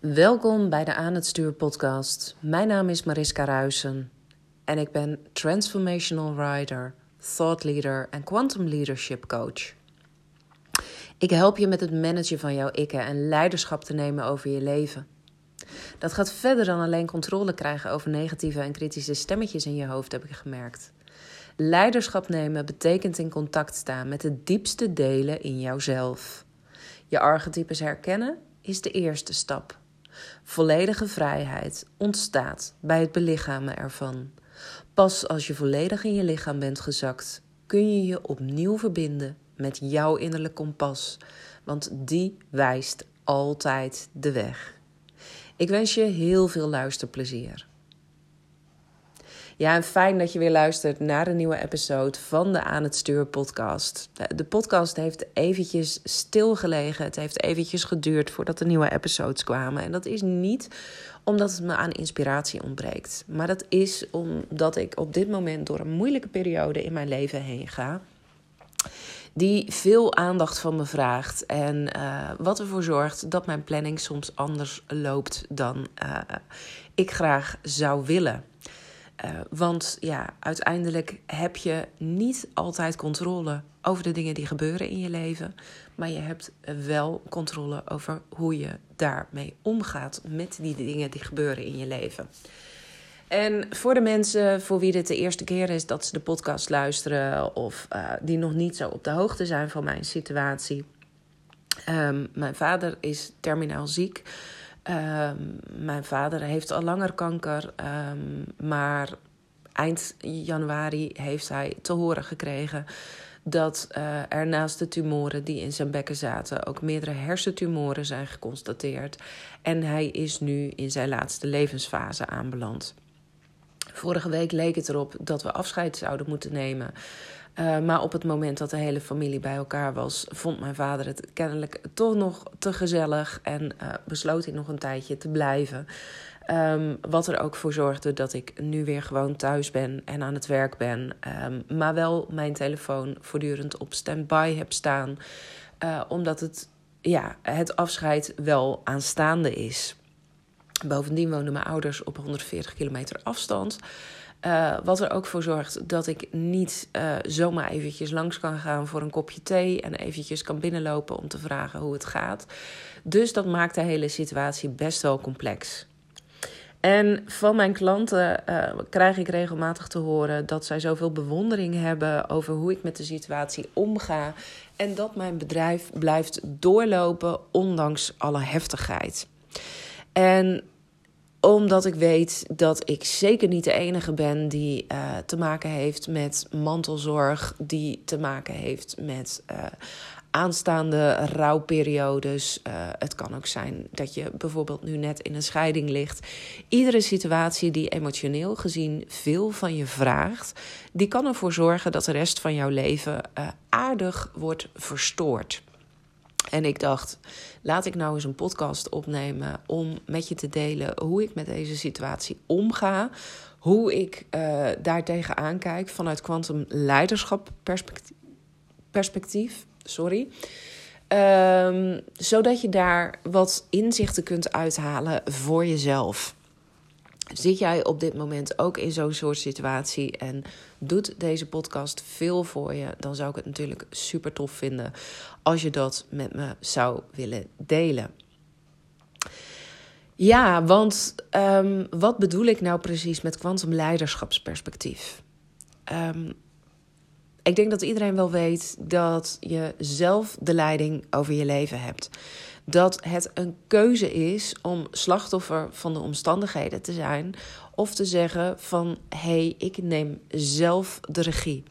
Welkom bij de Aan het Stuur podcast. Mijn naam is Mariska Ruisen en ik ben Transformational Writer, Thought Leader en Quantum Leadership Coach. Ik help je met het managen van jouw ikken en leiderschap te nemen over je leven. Dat gaat verder dan alleen controle krijgen over negatieve en kritische stemmetjes in je hoofd, heb ik gemerkt. Leiderschap nemen betekent in contact staan met de diepste delen in jouzelf. Je archetypes herkennen is de eerste stap. Volledige vrijheid ontstaat bij het belichamen ervan. Pas als je volledig in je lichaam bent gezakt, kun je je opnieuw verbinden met jouw innerlijk kompas, want die wijst altijd de weg. Ik wens je heel veel luisterplezier. Ja, en fijn dat je weer luistert naar een nieuwe episode van de Aan het Stuur podcast. De podcast heeft eventjes stilgelegen. Het heeft eventjes geduurd voordat de nieuwe episodes kwamen. En dat is niet omdat het me aan inspiratie ontbreekt. Maar dat is omdat ik op dit moment door een moeilijke periode in mijn leven heen ga die veel aandacht van me vraagt. En uh, wat ervoor zorgt dat mijn planning soms anders loopt dan uh, ik graag zou willen. Uh, want ja, uiteindelijk heb je niet altijd controle over de dingen die gebeuren in je leven. Maar je hebt wel controle over hoe je daarmee omgaat met die dingen die gebeuren in je leven. En voor de mensen voor wie dit de eerste keer is dat ze de podcast luisteren of uh, die nog niet zo op de hoogte zijn van mijn situatie. Um, mijn vader is terminaal ziek. Um, mijn vader heeft al langer kanker, um, maar eind januari heeft hij te horen gekregen dat uh, er naast de tumoren die in zijn bekken zaten ook meerdere hersentumoren zijn geconstateerd. En hij is nu in zijn laatste levensfase aanbeland. Vorige week leek het erop dat we afscheid zouden moeten nemen. Uh, maar op het moment dat de hele familie bij elkaar was, vond mijn vader het kennelijk toch nog te gezellig en uh, besloot hij nog een tijdje te blijven. Um, wat er ook voor zorgde dat ik nu weer gewoon thuis ben en aan het werk ben. Um, maar wel mijn telefoon voortdurend op standby heb staan. Uh, omdat het, ja, het afscheid wel aanstaande is. Bovendien wonen mijn ouders op 140 kilometer afstand. Uh, wat er ook voor zorgt dat ik niet uh, zomaar eventjes langs kan gaan voor een kopje thee en eventjes kan binnenlopen om te vragen hoe het gaat. Dus dat maakt de hele situatie best wel complex. En van mijn klanten uh, krijg ik regelmatig te horen dat zij zoveel bewondering hebben over hoe ik met de situatie omga. En dat mijn bedrijf blijft doorlopen ondanks alle heftigheid. En omdat ik weet dat ik zeker niet de enige ben die uh, te maken heeft met mantelzorg, die te maken heeft met uh, aanstaande rouwperiodes. Uh, het kan ook zijn dat je bijvoorbeeld nu net in een scheiding ligt. Iedere situatie die emotioneel gezien veel van je vraagt, die kan ervoor zorgen dat de rest van jouw leven aardig wordt verstoord. En ik dacht, laat ik nou eens een podcast opnemen om met je te delen hoe ik met deze situatie omga. Hoe ik uh, daar tegenaan kijk vanuit quantum leiderschap perspectief. sorry. Um, zodat je daar wat inzichten kunt uithalen voor jezelf. Zit jij op dit moment ook in zo'n soort situatie en doet deze podcast veel voor je, dan zou ik het natuurlijk super tof vinden als je dat met me zou willen delen. Ja, want um, wat bedoel ik nou precies met kwantum leiderschapsperspectief? Um, ik denk dat iedereen wel weet dat je zelf de leiding over je leven hebt. Dat het een keuze is om slachtoffer van de omstandigheden te zijn. Of te zeggen van hé, hey, ik neem zelf de regie.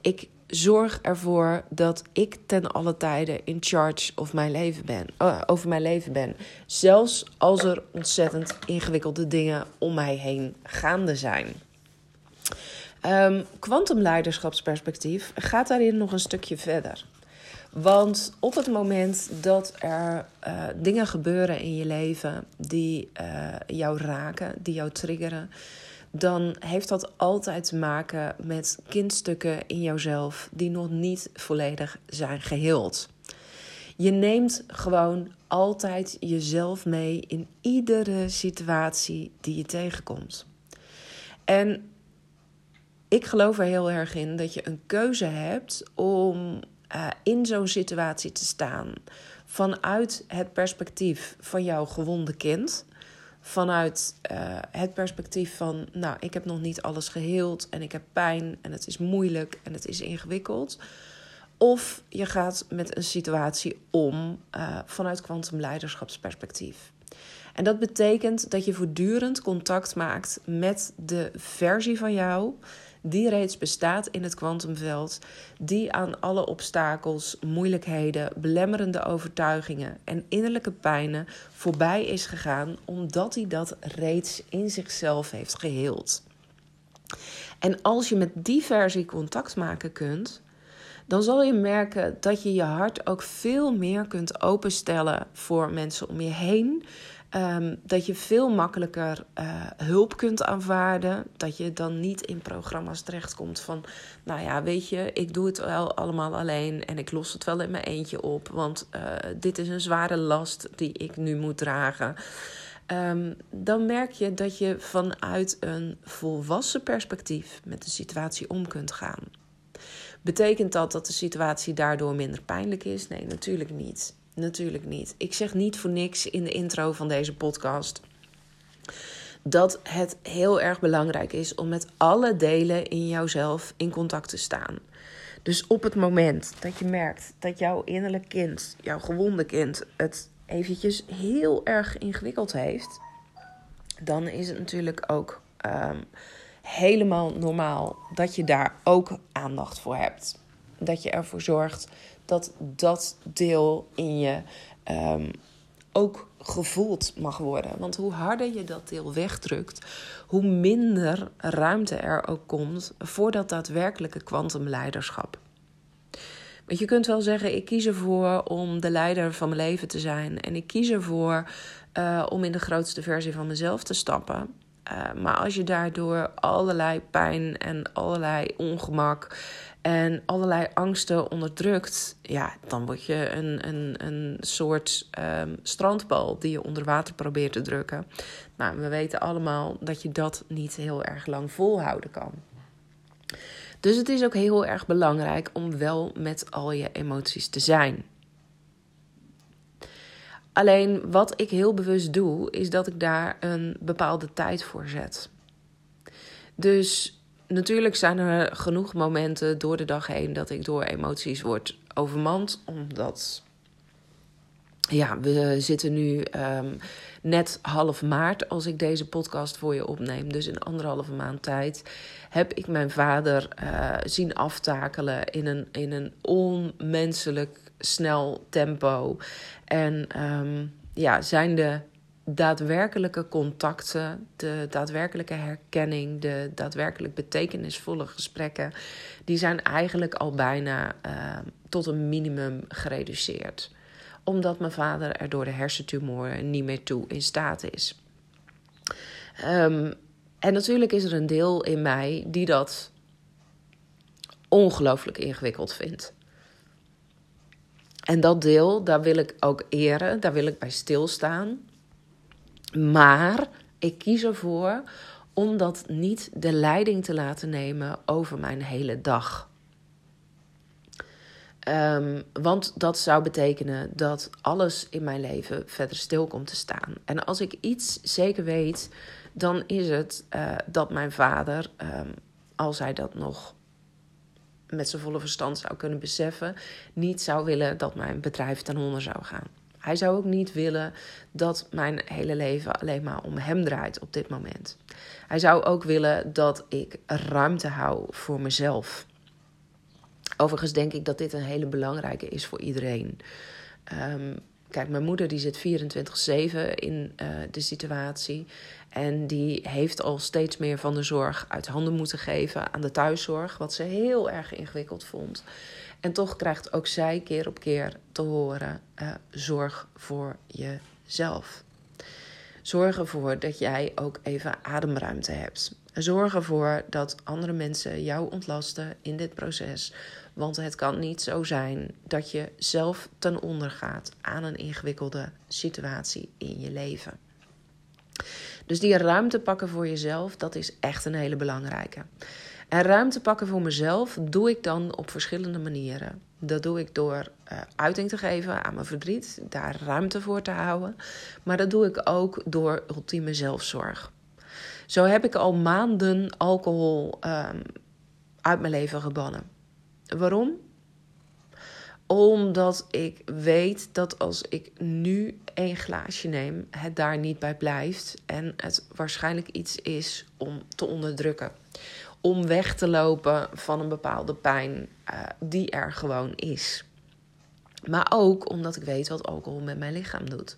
Ik zorg ervoor dat ik ten alle tijden in charge of mijn leven ben, uh, over mijn leven ben. Zelfs als er ontzettend ingewikkelde dingen om mij heen gaande zijn. Kwantumleiderschapsperspectief um, gaat daarin nog een stukje verder. Want op het moment dat er uh, dingen gebeuren in je leven die uh, jou raken, die jou triggeren, dan heeft dat altijd te maken met kindstukken in jouzelf die nog niet volledig zijn geheeld. Je neemt gewoon altijd jezelf mee in iedere situatie die je tegenkomt. En ik geloof er heel erg in dat je een keuze hebt om uh, in zo'n situatie te staan vanuit het perspectief van jouw gewonde kind. Vanuit uh, het perspectief van, nou, ik heb nog niet alles geheeld en ik heb pijn en het is moeilijk en het is ingewikkeld. Of je gaat met een situatie om uh, vanuit kwantumleiderschapsperspectief. En dat betekent dat je voortdurend contact maakt met de versie van jou die reeds bestaat in het kwantumveld, die aan alle obstakels, moeilijkheden, belemmerende overtuigingen en innerlijke pijnen voorbij is gegaan, omdat hij dat reeds in zichzelf heeft geheeld. En als je met die versie contact maken kunt, dan zal je merken dat je je hart ook veel meer kunt openstellen voor mensen om je heen. Um, dat je veel makkelijker uh, hulp kunt aanvaarden. Dat je dan niet in programma's terechtkomt van... nou ja, weet je, ik doe het wel allemaal alleen... en ik los het wel in mijn eentje op... want uh, dit is een zware last die ik nu moet dragen. Um, dan merk je dat je vanuit een volwassen perspectief... met de situatie om kunt gaan. Betekent dat dat de situatie daardoor minder pijnlijk is? Nee, natuurlijk niet. Natuurlijk niet. Ik zeg niet voor niks in de intro van deze podcast dat het heel erg belangrijk is om met alle delen in jouzelf in contact te staan. Dus op het moment dat je merkt dat jouw innerlijk kind, jouw gewonde kind, het eventjes heel erg ingewikkeld heeft, dan is het natuurlijk ook um, helemaal normaal dat je daar ook aandacht voor hebt. Dat je ervoor zorgt dat dat deel in je um, ook gevoeld mag worden. Want hoe harder je dat deel wegdrukt, hoe minder ruimte er ook komt voor dat daadwerkelijke kwantumleiderschap. Want je kunt wel zeggen: ik kies ervoor om de leider van mijn leven te zijn. En ik kies ervoor uh, om in de grootste versie van mezelf te stappen. Uh, maar als je daardoor allerlei pijn en allerlei ongemak en allerlei angsten onderdrukt, ja, dan word je een, een, een soort um, strandbal die je onder water probeert te drukken. Nou, we weten allemaal dat je dat niet heel erg lang volhouden kan. Dus het is ook heel erg belangrijk om wel met al je emoties te zijn. Alleen wat ik heel bewust doe, is dat ik daar een bepaalde tijd voor zet. Dus natuurlijk zijn er genoeg momenten door de dag heen dat ik door emoties word overmand. Omdat, ja, we zitten nu um, net half maart als ik deze podcast voor je opneem. Dus in anderhalve maand tijd heb ik mijn vader uh, zien aftakelen in een, in een onmenselijk snel tempo. En um, ja, zijn de daadwerkelijke contacten, de daadwerkelijke herkenning, de daadwerkelijk betekenisvolle gesprekken, die zijn eigenlijk al bijna uh, tot een minimum gereduceerd. Omdat mijn vader er door de hersentumor niet meer toe in staat is. Um, en natuurlijk is er een deel in mij die dat ongelooflijk ingewikkeld vindt. En dat deel, daar wil ik ook eren, daar wil ik bij stilstaan. Maar ik kies ervoor om dat niet de leiding te laten nemen over mijn hele dag. Um, want dat zou betekenen dat alles in mijn leven verder stil komt te staan. En als ik iets zeker weet, dan is het uh, dat mijn vader, um, als hij dat nog met zijn volle verstand zou kunnen beseffen, niet zou willen dat mijn bedrijf ten onder zou gaan. Hij zou ook niet willen dat mijn hele leven alleen maar om hem draait op dit moment. Hij zou ook willen dat ik ruimte hou voor mezelf. Overigens denk ik dat dit een hele belangrijke is voor iedereen. Um, kijk, mijn moeder die zit 24-7 in uh, de situatie. En die heeft al steeds meer van de zorg uit handen moeten geven aan de thuiszorg. Wat ze heel erg ingewikkeld vond. En toch krijgt ook zij keer op keer te horen: uh, zorg voor jezelf. Zorg ervoor dat jij ook even ademruimte hebt. Zorg ervoor dat andere mensen jou ontlasten in dit proces. Want het kan niet zo zijn dat je zelf ten onder gaat aan een ingewikkelde situatie in je leven. Dus die ruimte pakken voor jezelf, dat is echt een hele belangrijke. En ruimte pakken voor mezelf doe ik dan op verschillende manieren. Dat doe ik door uh, uiting te geven aan mijn verdriet, daar ruimte voor te houden. Maar dat doe ik ook door ultieme zelfzorg. Zo heb ik al maanden alcohol um, uit mijn leven gebannen. Waarom? Omdat ik weet dat als ik nu één glaasje neem, het daar niet bij blijft. En het waarschijnlijk iets is om te onderdrukken. Om weg te lopen van een bepaalde pijn uh, die er gewoon is. Maar ook omdat ik weet wat alcohol met mijn lichaam doet.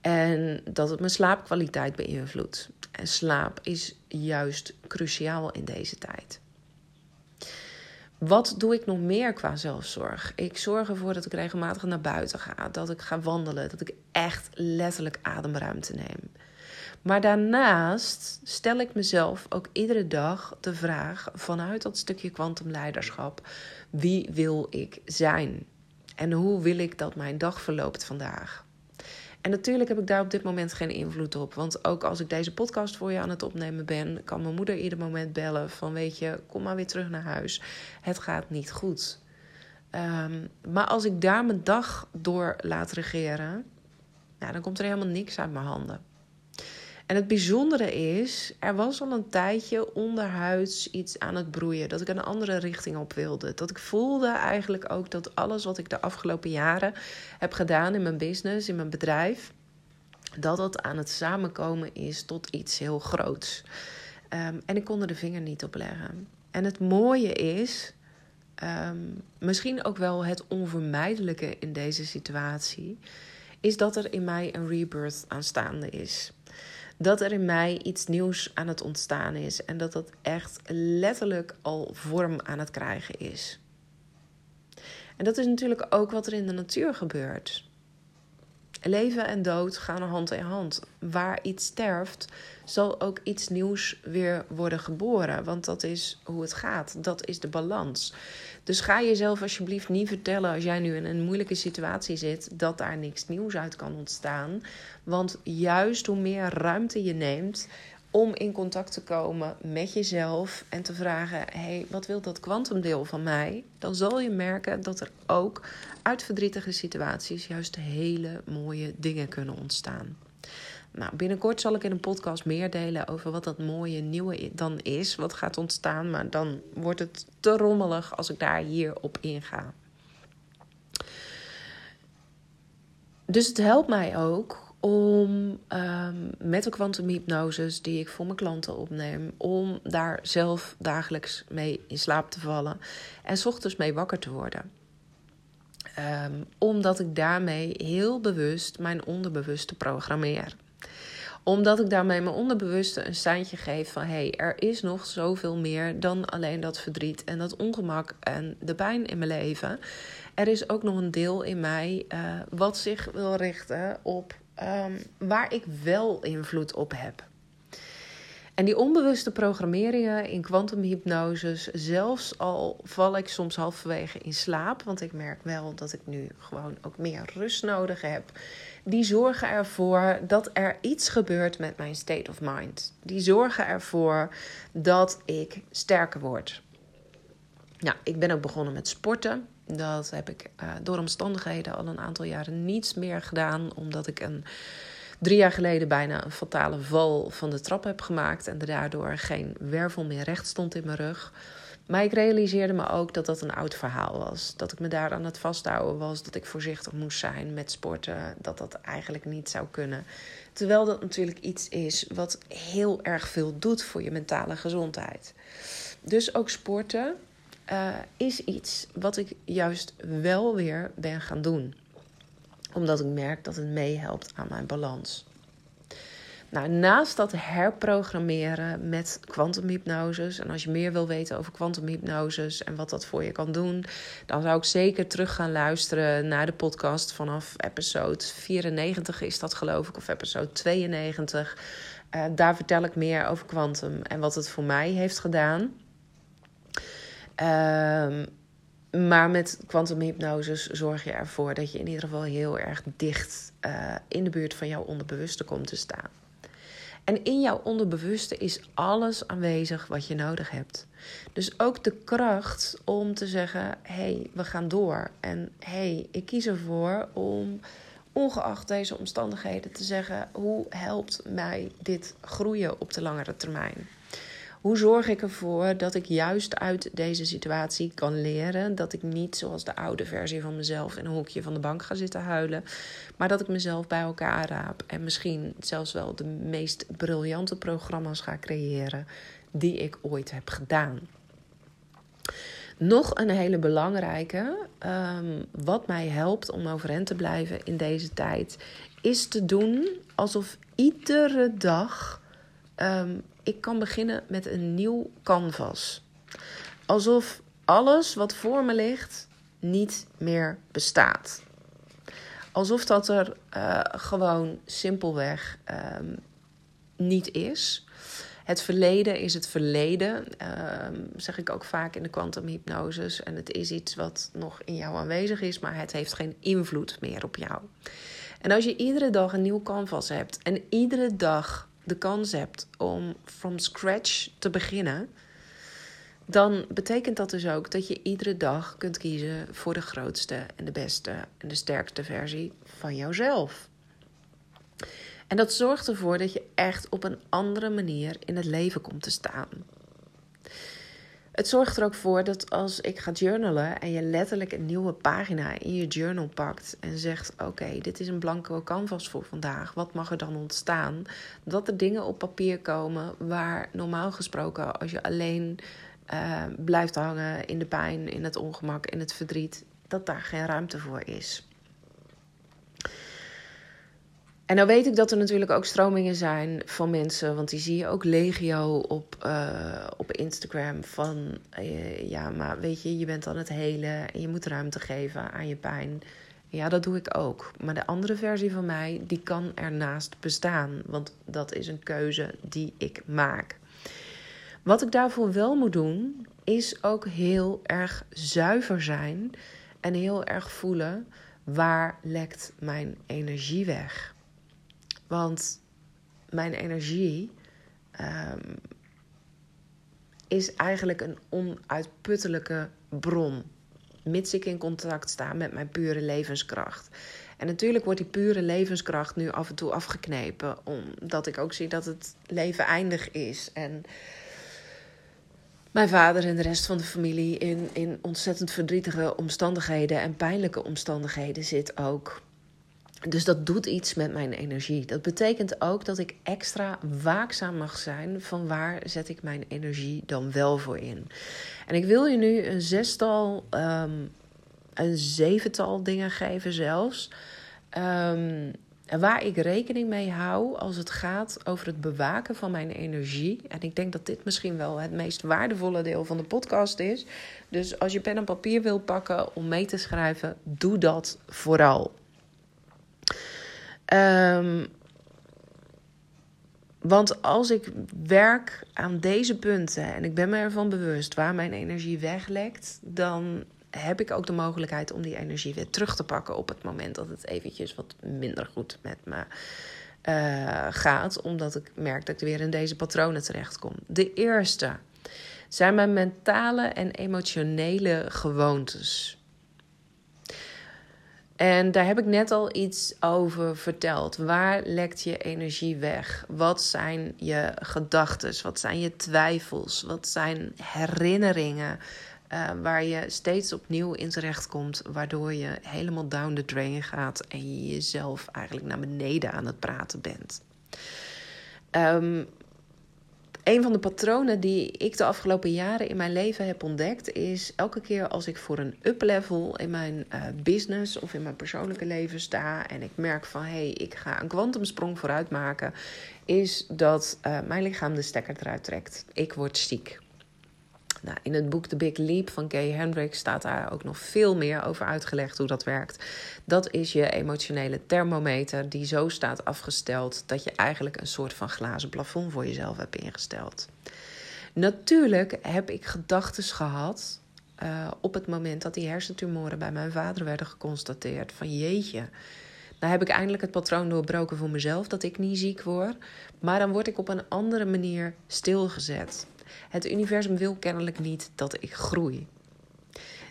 En dat het mijn slaapkwaliteit beïnvloedt. En slaap is juist cruciaal in deze tijd. Wat doe ik nog meer qua zelfzorg? Ik zorg ervoor dat ik regelmatig naar buiten ga, dat ik ga wandelen, dat ik echt letterlijk ademruimte neem. Maar daarnaast stel ik mezelf ook iedere dag de vraag vanuit dat stukje kwantumleiderschap: wie wil ik zijn? En hoe wil ik dat mijn dag verloopt vandaag? En natuurlijk heb ik daar op dit moment geen invloed op. Want ook als ik deze podcast voor je aan het opnemen ben, kan mijn moeder ieder moment bellen van weet je, kom maar weer terug naar huis. Het gaat niet goed. Um, maar als ik daar mijn dag door laat regeren, nou, dan komt er helemaal niks uit mijn handen. En het bijzondere is, er was al een tijdje onderhuids iets aan het broeien. Dat ik een andere richting op wilde. Dat ik voelde eigenlijk ook dat alles wat ik de afgelopen jaren heb gedaan in mijn business, in mijn bedrijf, dat dat aan het samenkomen is tot iets heel groots. Um, en ik kon er de vinger niet op leggen. En het mooie is, um, misschien ook wel het onvermijdelijke in deze situatie, is dat er in mij een rebirth aanstaande is dat er in mij iets nieuws aan het ontstaan is en dat dat echt letterlijk al vorm aan het krijgen is. En dat is natuurlijk ook wat er in de natuur gebeurt. Leven en dood gaan hand in hand. Waar iets sterft, zal ook iets nieuws weer worden geboren. Want dat is hoe het gaat. Dat is de balans. Dus ga jezelf alsjeblieft niet vertellen als jij nu in een moeilijke situatie zit dat daar niks nieuws uit kan ontstaan. Want juist hoe meer ruimte je neemt om in contact te komen met jezelf en te vragen: hé, hey, wat wil dat kwantumdeel van mij? Dan zal je merken dat er ook uit verdrietige situaties juist hele mooie dingen kunnen ontstaan. Nou, binnenkort zal ik in een podcast meer delen over wat dat mooie nieuwe dan is, wat gaat ontstaan. Maar dan wordt het te rommelig als ik daar hier op inga. Dus het helpt mij ook om um, met de kwantumhypnoses die ik voor mijn klanten opneem, om daar zelf dagelijks mee in slaap te vallen en s ochtends mee wakker te worden. Um, omdat ik daarmee heel bewust mijn onderbewuste programmeer omdat ik daarmee mijn onderbewuste een seintje geef van hé, hey, er is nog zoveel meer dan alleen dat verdriet en dat ongemak en de pijn in mijn leven. Er is ook nog een deel in mij uh, wat zich wil richten op um, waar ik wel invloed op heb. En die onbewuste programmeringen in kwantumhypnoses, zelfs al val ik soms halverwege in slaap, want ik merk wel dat ik nu gewoon ook meer rust nodig heb, die zorgen ervoor dat er iets gebeurt met mijn state of mind. Die zorgen ervoor dat ik sterker word. Nou, ik ben ook begonnen met sporten. Dat heb ik uh, door omstandigheden al een aantal jaren niets meer gedaan, omdat ik een drie jaar geleden bijna een fatale val van de trap heb gemaakt en daardoor geen wervel meer recht stond in mijn rug. Maar ik realiseerde me ook dat dat een oud verhaal was. Dat ik me daar aan het vasthouden was. Dat ik voorzichtig moest zijn met sporten. Dat dat eigenlijk niet zou kunnen. Terwijl dat natuurlijk iets is wat heel erg veel doet voor je mentale gezondheid. Dus ook sporten uh, is iets wat ik juist wel weer ben gaan doen omdat ik merk dat het meehelpt aan mijn balans. Nou, naast dat herprogrammeren met kwantumhypnoses, en als je meer wil weten over kwantumhypnoses en wat dat voor je kan doen, dan zou ik zeker terug gaan luisteren naar de podcast vanaf episode 94 is dat geloof ik, of episode 92. Uh, eh, daar vertel ik meer over kwantum en wat het voor mij heeft gedaan. Uh, maar met kwantumhypnoses zorg je ervoor dat je in ieder geval heel erg dicht uh, in de buurt van jouw onderbewuste komt te staan. En in jouw onderbewuste is alles aanwezig wat je nodig hebt. Dus ook de kracht om te zeggen: hé, hey, we gaan door. En hé, hey, ik kies ervoor om, ongeacht deze omstandigheden, te zeggen: hoe helpt mij dit groeien op de langere termijn? Hoe zorg ik ervoor dat ik juist uit deze situatie kan leren? Dat ik niet zoals de oude versie van mezelf in een hoekje van de bank ga zitten huilen. Maar dat ik mezelf bij elkaar raap. En misschien zelfs wel de meest briljante programma's ga creëren die ik ooit heb gedaan. Nog een hele belangrijke, um, wat mij helpt om overeind te blijven in deze tijd, is te doen alsof iedere dag um, ik kan beginnen met een nieuw canvas. Alsof alles wat voor me ligt niet meer bestaat. Alsof dat er uh, gewoon simpelweg um, niet is. Het verleden is het verleden, um, zeg ik ook vaak in de kwantumhypnoses. En het is iets wat nog in jou aanwezig is, maar het heeft geen invloed meer op jou. En als je iedere dag een nieuw canvas hebt en iedere dag de kans hebt om from scratch te beginnen, dan betekent dat dus ook dat je iedere dag kunt kiezen voor de grootste en de beste en de sterkste versie van jouzelf. En dat zorgt ervoor dat je echt op een andere manier in het leven komt te staan. Het zorgt er ook voor dat als ik ga journalen en je letterlijk een nieuwe pagina in je journal pakt en zegt: Oké, dit is een blanco canvas voor vandaag, wat mag er dan ontstaan? Dat er dingen op papier komen waar normaal gesproken, als je alleen uh, blijft hangen in de pijn, in het ongemak, in het verdriet, dat daar geen ruimte voor is. En nou weet ik dat er natuurlijk ook stromingen zijn van mensen, want die zie je ook legio op, uh, op Instagram. Van uh, ja, maar weet je, je bent dan het hele en je moet ruimte geven aan je pijn. Ja, dat doe ik ook. Maar de andere versie van mij, die kan ernaast bestaan. Want dat is een keuze die ik maak. Wat ik daarvoor wel moet doen, is ook heel erg zuiver zijn en heel erg voelen waar lekt mijn energie weg. Want mijn energie um, is eigenlijk een onuitputtelijke bron. Mits ik in contact sta met mijn pure levenskracht. En natuurlijk wordt die pure levenskracht nu af en toe afgeknepen. Omdat ik ook zie dat het leven eindig is. En mijn vader en de rest van de familie in, in ontzettend verdrietige omstandigheden en pijnlijke omstandigheden zit ook. Dus dat doet iets met mijn energie. Dat betekent ook dat ik extra waakzaam mag zijn van waar zet ik mijn energie dan wel voor in. En ik wil je nu een zestal, um, een zevental dingen geven zelfs. Um, waar ik rekening mee hou als het gaat over het bewaken van mijn energie. En ik denk dat dit misschien wel het meest waardevolle deel van de podcast is. Dus als je pen en papier wil pakken om mee te schrijven, doe dat vooral. Um, want als ik werk aan deze punten en ik ben me ervan bewust waar mijn energie weglekt, dan heb ik ook de mogelijkheid om die energie weer terug te pakken op het moment dat het eventjes wat minder goed met me uh, gaat, omdat ik merk dat ik weer in deze patronen terechtkom. De eerste zijn mijn mentale en emotionele gewoontes. En daar heb ik net al iets over verteld. Waar lekt je energie weg? Wat zijn je gedachten? Wat zijn je twijfels? Wat zijn herinneringen uh, waar je steeds opnieuw in terecht komt, waardoor je helemaal down the drain gaat en je jezelf eigenlijk naar beneden aan het praten bent? Um, Een van de patronen die ik de afgelopen jaren in mijn leven heb ontdekt, is elke keer als ik voor een up-level in mijn uh, business of in mijn persoonlijke leven sta en ik merk van hé, hey, ik ga een kwantumsprong vooruit maken, is dat uh, mijn lichaam de stekker eruit trekt. Ik word ziek. Nou, in het boek The Big Leap van Gay Hendricks staat daar ook nog veel meer over uitgelegd hoe dat werkt. Dat is je emotionele thermometer die zo staat afgesteld dat je eigenlijk een soort van glazen plafond voor jezelf hebt ingesteld. Natuurlijk heb ik gedachten gehad uh, op het moment dat die hersentumoren bij mijn vader werden geconstateerd. Van jeetje, nou heb ik eindelijk het patroon doorbroken voor mezelf dat ik niet ziek word. Maar dan word ik op een andere manier stilgezet. Het universum wil kennelijk niet dat ik groei.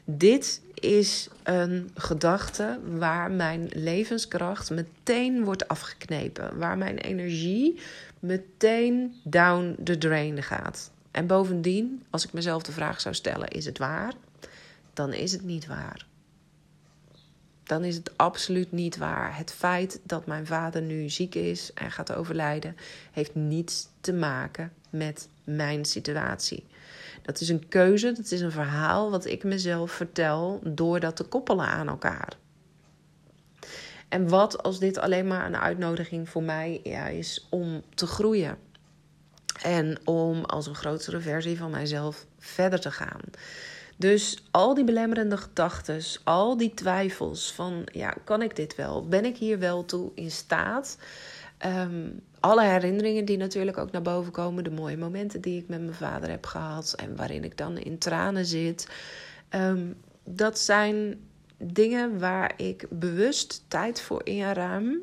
Dit is een gedachte waar mijn levenskracht meteen wordt afgeknepen. Waar mijn energie meteen down the drain gaat. En bovendien, als ik mezelf de vraag zou stellen: is het waar? Dan is het niet waar. Dan is het absoluut niet waar. Het feit dat mijn vader nu ziek is en gaat overlijden, heeft niets te maken met mijn situatie. Dat is een keuze, dat is een verhaal wat ik mezelf vertel door dat te koppelen aan elkaar. En wat als dit alleen maar een uitnodiging voor mij is om te groeien. En om als een grotere versie van mijzelf verder te gaan. Dus al die belemmerende gedachten, al die twijfels van ja, kan ik dit wel? Ben ik hier wel toe in staat? Ehm, alle herinneringen die natuurlijk ook naar boven komen, de mooie momenten die ik met mijn vader heb gehad en waarin ik dan in tranen zit. Ehm, dat zijn dingen waar ik bewust tijd voor inruim.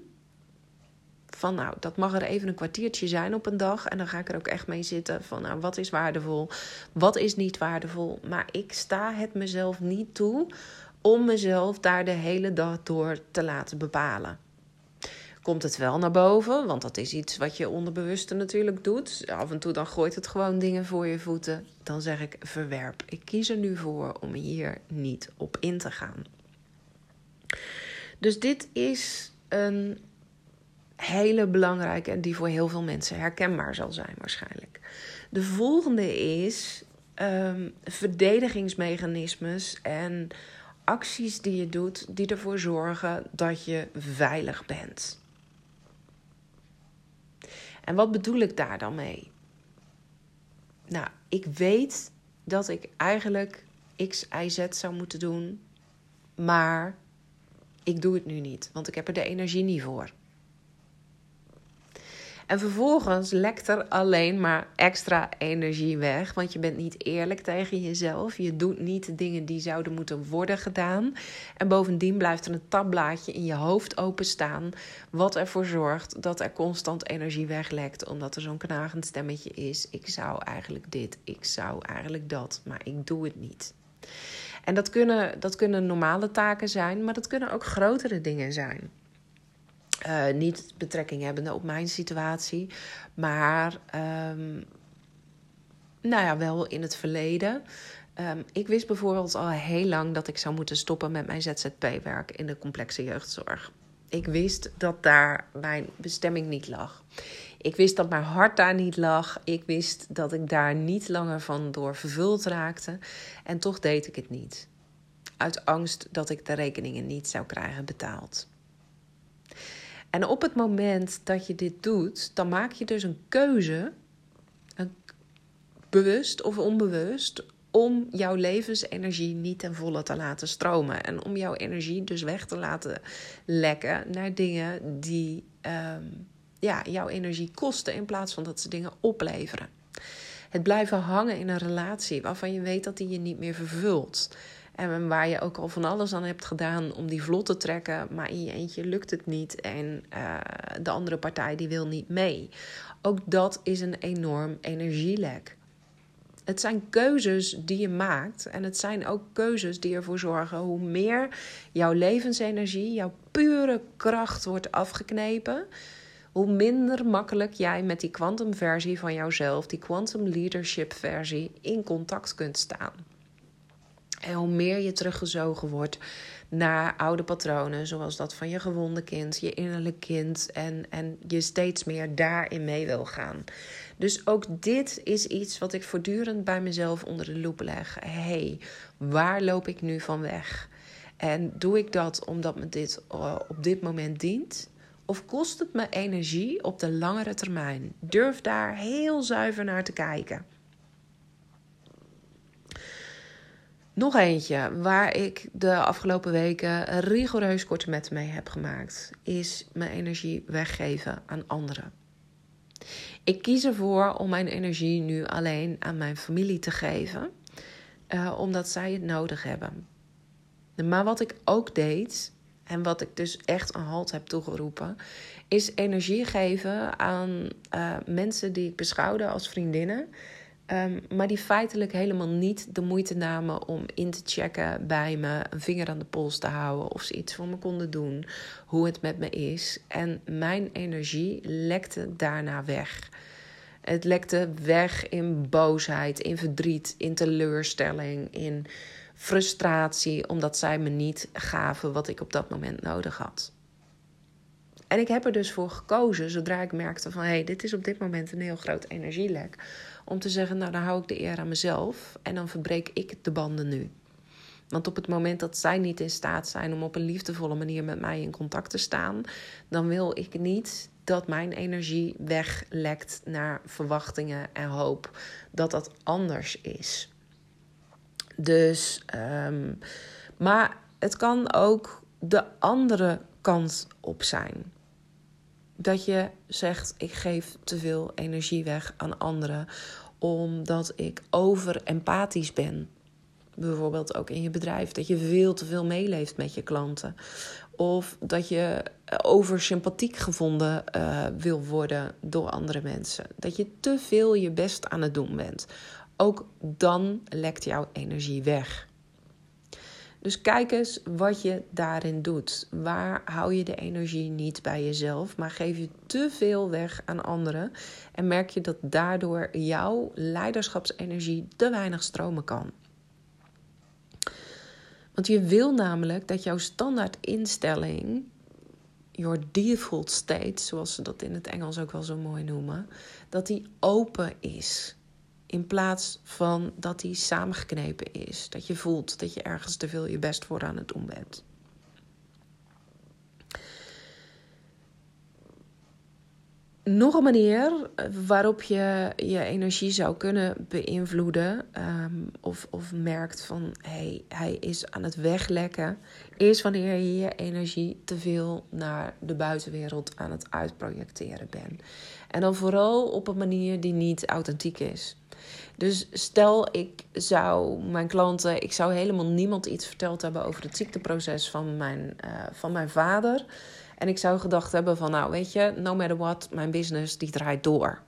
Van nou, dat mag er even een kwartiertje zijn op een dag. En dan ga ik er ook echt mee zitten. Van nou, wat is waardevol? Wat is niet waardevol? Maar ik sta het mezelf niet toe om mezelf daar de hele dag door te laten bepalen komt het wel naar boven. Want dat is iets wat je onderbewuste natuurlijk doet. Af en toe dan gooit het gewoon dingen voor je voeten. Dan zeg ik verwerp. Ik kies er nu voor om hier niet op in te gaan. Dus dit is een hele belangrijke en die voor heel veel mensen herkenbaar zal zijn waarschijnlijk. De volgende is um, verdedigingsmechanismes en acties die je doet die ervoor zorgen dat je veilig bent. En wat bedoel ik daar dan mee? Nou, ik weet dat ik eigenlijk X, Y, Z zou moeten doen, maar ik doe het nu niet, want ik heb er de energie niet voor. En vervolgens lekt er alleen maar extra energie weg. Want je bent niet eerlijk tegen jezelf. Je doet niet de dingen die zouden moeten worden gedaan. En bovendien blijft er een tabblaadje in je hoofd openstaan. Wat ervoor zorgt dat er constant energie weglekt. Omdat er zo'n knagend stemmetje is. Ik zou eigenlijk dit, ik zou eigenlijk dat. Maar ik doe het niet. En dat kunnen, dat kunnen normale taken zijn, maar dat kunnen ook grotere dingen zijn. Uh, niet betrekking hebbende op mijn situatie, maar um, nou ja, wel in het verleden. Um, ik wist bijvoorbeeld al heel lang dat ik zou moeten stoppen met mijn ZZP-werk in de complexe jeugdzorg. Ik wist dat daar mijn bestemming niet lag. Ik wist dat mijn hart daar niet lag. Ik wist dat ik daar niet langer van door vervuld raakte. En toch deed ik het niet. Uit angst dat ik de rekeningen niet zou krijgen betaald. En op het moment dat je dit doet, dan maak je dus een keuze, een, bewust of onbewust, om jouw levensenergie niet ten volle te laten stromen. En om jouw energie dus weg te laten lekken naar dingen die um, ja, jouw energie kosten, in plaats van dat ze dingen opleveren. Het blijven hangen in een relatie waarvan je weet dat die je niet meer vervult. En waar je ook al van alles aan hebt gedaan om die vlot te trekken, maar in je eentje lukt het niet en uh, de andere partij die wil niet mee. Ook dat is een enorm energielek. Het zijn keuzes die je maakt en het zijn ook keuzes die ervoor zorgen hoe meer jouw levensenergie, jouw pure kracht wordt afgeknepen, hoe minder makkelijk jij met die kwantumversie van jouzelf, die quantum leadership versie, in contact kunt staan. En hoe meer je teruggezogen wordt naar oude patronen, zoals dat van je gewonde kind, je innerlijk kind, en, en je steeds meer daarin mee wil gaan. Dus ook dit is iets wat ik voortdurend bij mezelf onder de loep leg. hey, waar loop ik nu van weg? En doe ik dat omdat me dit uh, op dit moment dient? Of kost het me energie op de langere termijn? Durf daar heel zuiver naar te kijken. Nog eentje waar ik de afgelopen weken rigoureus korte metten mee heb gemaakt, is mijn energie weggeven aan anderen. Ik kies ervoor om mijn energie nu alleen aan mijn familie te geven, uh, omdat zij het nodig hebben. Maar wat ik ook deed, en wat ik dus echt een halt heb toegeroepen, is energie geven aan uh, mensen die ik beschouwde als vriendinnen. Um, maar die feitelijk helemaal niet de moeite namen om in te checken bij me, een vinger aan de pols te houden of ze iets voor me konden doen, hoe het met me is. En mijn energie lekte daarna weg. Het lekte weg in boosheid, in verdriet, in teleurstelling, in frustratie, omdat zij me niet gaven wat ik op dat moment nodig had. En ik heb er dus voor gekozen, zodra ik merkte van hé, hey, dit is op dit moment een heel groot energielek, om te zeggen, nou dan hou ik de eer aan mezelf en dan verbreek ik de banden nu. Want op het moment dat zij niet in staat zijn om op een liefdevolle manier met mij in contact te staan, dan wil ik niet dat mijn energie weglekt naar verwachtingen en hoop dat dat anders is. Dus, um, maar het kan ook de andere kant op zijn. Dat je zegt: ik geef te veel energie weg aan anderen omdat ik over empathisch ben. Bijvoorbeeld ook in je bedrijf. Dat je veel te veel meeleeft met je klanten. Of dat je over sympathiek gevonden uh, wil worden door andere mensen. Dat je te veel je best aan het doen bent. Ook dan lekt jouw energie weg. Dus kijk eens wat je daarin doet. Waar hou je de energie niet bij jezelf, maar geef je te veel weg aan anderen en merk je dat daardoor jouw leiderschapsenergie te weinig stromen kan. Want je wil namelijk dat jouw standaard instelling, your default state, zoals ze dat in het Engels ook wel zo mooi noemen, dat die open is. In plaats van dat die samengeknepen is. Dat je voelt dat je ergens te veel je best voor aan het doen bent. Nog een manier waarop je je energie zou kunnen beïnvloeden, um, of, of merkt van hey, hij is aan het weglekken, is wanneer je je energie te veel naar de buitenwereld aan het uitprojecteren bent. En dan vooral op een manier die niet authentiek is. Dus stel ik zou mijn klanten, ik zou helemaal niemand iets verteld hebben over het ziekteproces van mijn, uh, van mijn vader. En ik zou gedacht hebben van, nou weet je, no matter what, mijn business die draait door.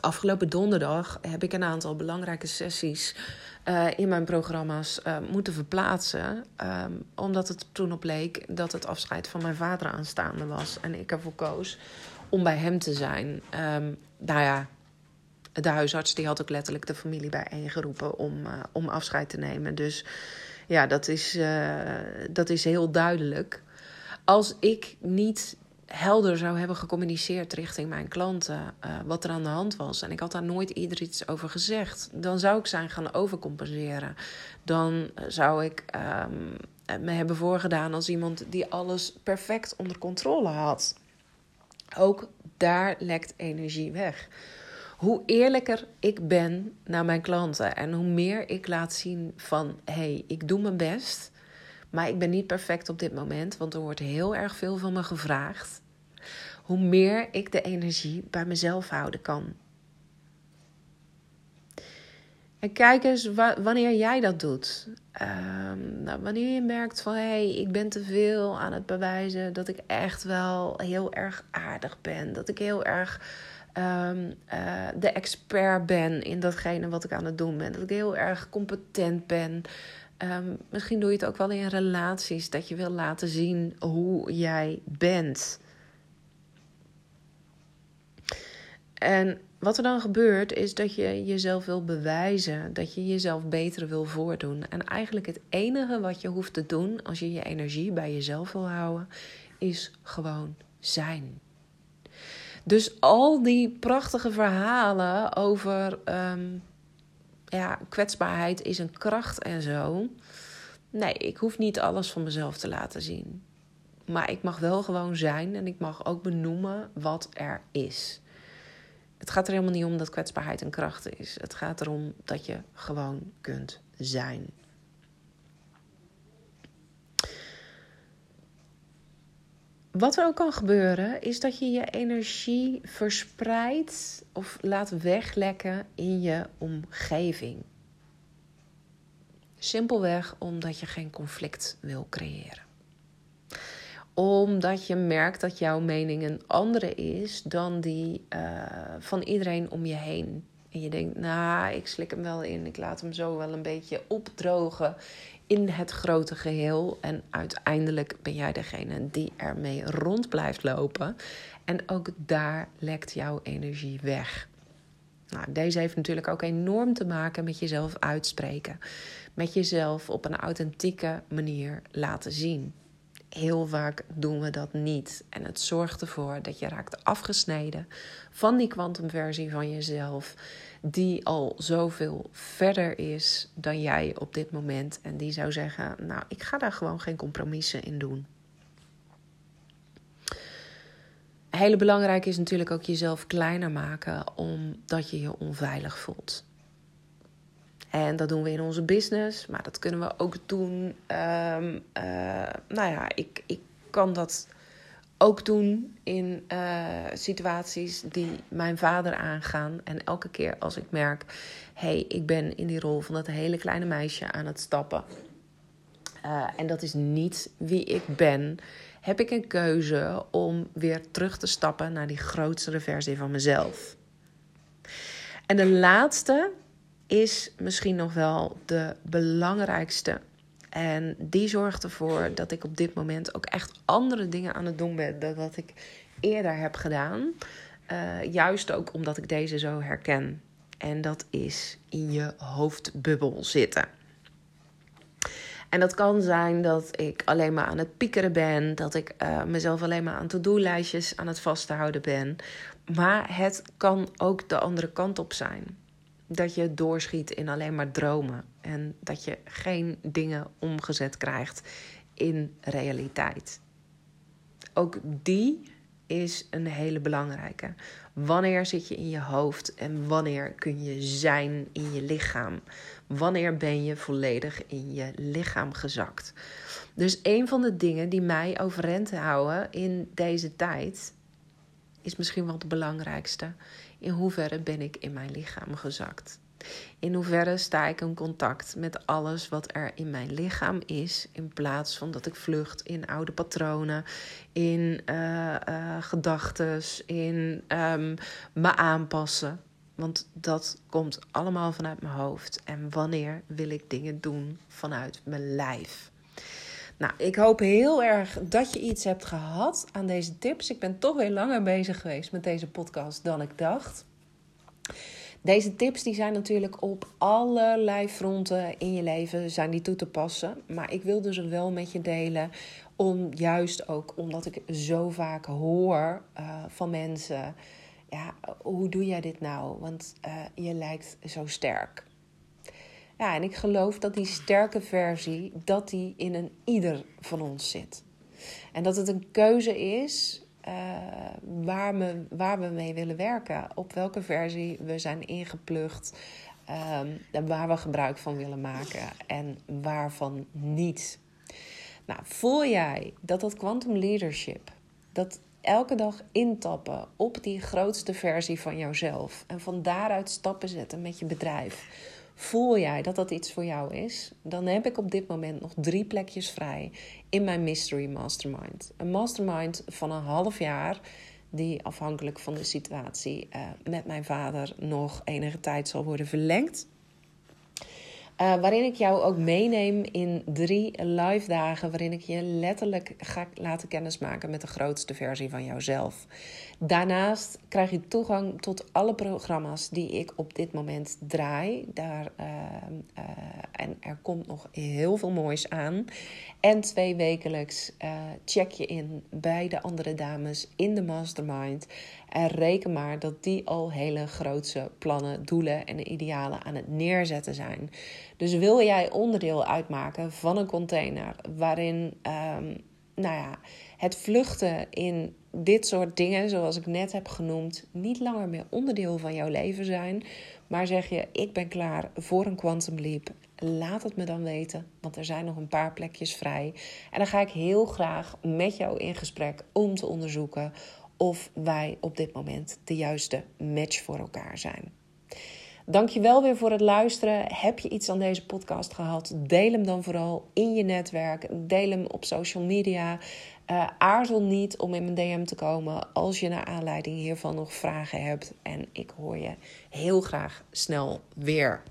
Afgelopen donderdag heb ik een aantal belangrijke sessies uh, in mijn programma's uh, moeten verplaatsen. Um, omdat het toen op leek dat het afscheid van mijn vader aanstaande was. En ik ervoor koos om bij hem te zijn. Um, nou ja, de huisarts die had ook letterlijk de familie bijeengeroepen om, uh, om afscheid te nemen. Dus ja, dat is, uh, dat is heel duidelijk. Als ik niet helder zou hebben gecommuniceerd richting mijn klanten uh, wat er aan de hand was. En ik had daar nooit ieder iets over gezegd. Dan zou ik zijn gaan overcompenseren. Dan zou ik um, me hebben voorgedaan als iemand die alles perfect onder controle had. Ook daar lekt energie weg hoe eerlijker ik ben naar mijn klanten en hoe meer ik laat zien van hé, hey, ik doe mijn best, maar ik ben niet perfect op dit moment, want er wordt heel erg veel van me gevraagd. Hoe meer ik de energie bij mezelf houden kan. En kijk eens wanneer jij dat doet. Um, nou, wanneer je merkt van hé, hey, ik ben te veel aan het bewijzen dat ik echt wel heel erg aardig ben. Dat ik heel erg um, uh, de expert ben in datgene wat ik aan het doen ben. Dat ik heel erg competent ben. Um, misschien doe je het ook wel in relaties, dat je wil laten zien hoe jij bent. En wat er dan gebeurt, is dat je jezelf wil bewijzen, dat je jezelf beter wil voordoen. En eigenlijk het enige wat je hoeft te doen als je je energie bij jezelf wil houden, is gewoon zijn. Dus al die prachtige verhalen over ehm, ja, kwetsbaarheid is een kracht en zo. Nee, ik hoef niet alles van mezelf te laten zien. Maar ik mag wel gewoon zijn en ik mag ook benoemen wat er is. Het gaat er helemaal niet om dat kwetsbaarheid een kracht is. Het gaat erom dat je gewoon kunt zijn. Wat er ook kan gebeuren, is dat je je energie verspreidt of laat weglekken in je omgeving. Simpelweg omdat je geen conflict wil creëren. Omdat je merkt dat jouw mening een andere is dan die uh, van iedereen om je heen. En je denkt, nou, ik slik hem wel in. Ik laat hem zo wel een beetje opdrogen in het grote geheel. En uiteindelijk ben jij degene die ermee rond blijft lopen. En ook daar lekt jouw energie weg. Nou, deze heeft natuurlijk ook enorm te maken met jezelf uitspreken. Met jezelf op een authentieke manier laten zien. Heel vaak doen we dat niet. En het zorgt ervoor dat je raakt afgesneden van die kwantumversie van jezelf die al zoveel verder is dan jij op dit moment. En die zou zeggen: Nou, ik ga daar gewoon geen compromissen in doen. Hele belangrijk is natuurlijk ook jezelf kleiner maken omdat je je onveilig voelt. En dat doen we in onze business, maar dat kunnen we ook doen. Um, nou ja, ik, ik kan dat ook doen in uh, situaties die mijn vader aangaan. En elke keer als ik merk, hé, hey, ik ben in die rol van dat hele kleine meisje aan het stappen. Uh, en dat is niet wie ik ben. Heb ik een keuze om weer terug te stappen naar die grotere versie van mezelf. En de laatste is misschien nog wel de belangrijkste en die zorgt ervoor dat ik op dit moment ook echt andere dingen aan het doen ben dan wat ik eerder heb gedaan. Uh, juist ook omdat ik deze zo herken. En dat is in je hoofdbubbel zitten. En dat kan zijn dat ik alleen maar aan het piekeren ben, dat ik uh, mezelf alleen maar aan to-do-lijstjes aan het vasthouden ben. Maar het kan ook de andere kant op zijn dat je doorschiet in alleen maar dromen. En dat je geen dingen omgezet krijgt in realiteit. Ook die is een hele belangrijke. Wanneer zit je in je hoofd en wanneer kun je zijn in je lichaam? Wanneer ben je volledig in je lichaam gezakt? Dus een van de dingen die mij overeind houden in deze tijd is misschien wel het belangrijkste. In hoeverre ben ik in mijn lichaam gezakt? In hoeverre sta ik in contact met alles wat er in mijn lichaam is, in plaats van dat ik vlucht in oude patronen, in uh, uh, gedachten, in um, me aanpassen. Want dat komt allemaal vanuit mijn hoofd. En wanneer wil ik dingen doen vanuit mijn lijf? Nou, ik hoop heel erg dat je iets hebt gehad aan deze tips. Ik ben toch weer langer bezig geweest met deze podcast dan ik dacht. Deze tips die zijn natuurlijk op allerlei fronten in je leven zijn die toe te passen. Maar ik wilde ze wel met je delen. Om juist ook omdat ik zo vaak hoor uh, van mensen. Ja, hoe doe jij dit nou? Want uh, je lijkt zo sterk. Ja, en ik geloof dat die sterke versie, dat die in een ieder van ons zit. En dat het een keuze is uh, waar, we, waar we mee willen werken. Op welke versie we zijn ingeplucht. Um, waar we gebruik van willen maken en waarvan niet. Nou, voel jij dat dat quantum leadership, dat elke dag intappen op die grootste versie van jouzelf en van daaruit stappen zetten met je bedrijf, Voel jij dat dat iets voor jou is? Dan heb ik op dit moment nog drie plekjes vrij in mijn Mystery Mastermind. Een mastermind van een half jaar, die afhankelijk van de situatie uh, met mijn vader nog enige tijd zal worden verlengd. Uh, waarin ik jou ook meeneem in drie live dagen. Waarin ik je letterlijk ga laten kennismaken met de grootste versie van jouzelf. Daarnaast krijg je toegang tot alle programma's die ik op dit moment draai. Daar, uh, uh, en er komt nog heel veel moois aan. En twee wekelijks check je in bij de andere dames in de mastermind. En reken maar dat die al hele grootse plannen, doelen en idealen aan het neerzetten zijn. Dus wil jij onderdeel uitmaken van een container waarin um, nou ja, het vluchten in dit soort dingen, zoals ik net heb genoemd, niet langer meer onderdeel van jouw leven zijn. Maar zeg je: Ik ben klaar voor een Quantum Leap. Laat het me dan weten, want er zijn nog een paar plekjes vrij. En dan ga ik heel graag met jou in gesprek om te onderzoeken of wij op dit moment de juiste match voor elkaar zijn. Dankjewel weer voor het luisteren. Heb je iets aan deze podcast gehad? Deel hem dan vooral in je netwerk. Deel hem op social media. Uh, aarzel niet om in mijn DM te komen als je naar aanleiding hiervan nog vragen hebt. En ik hoor je heel graag snel weer.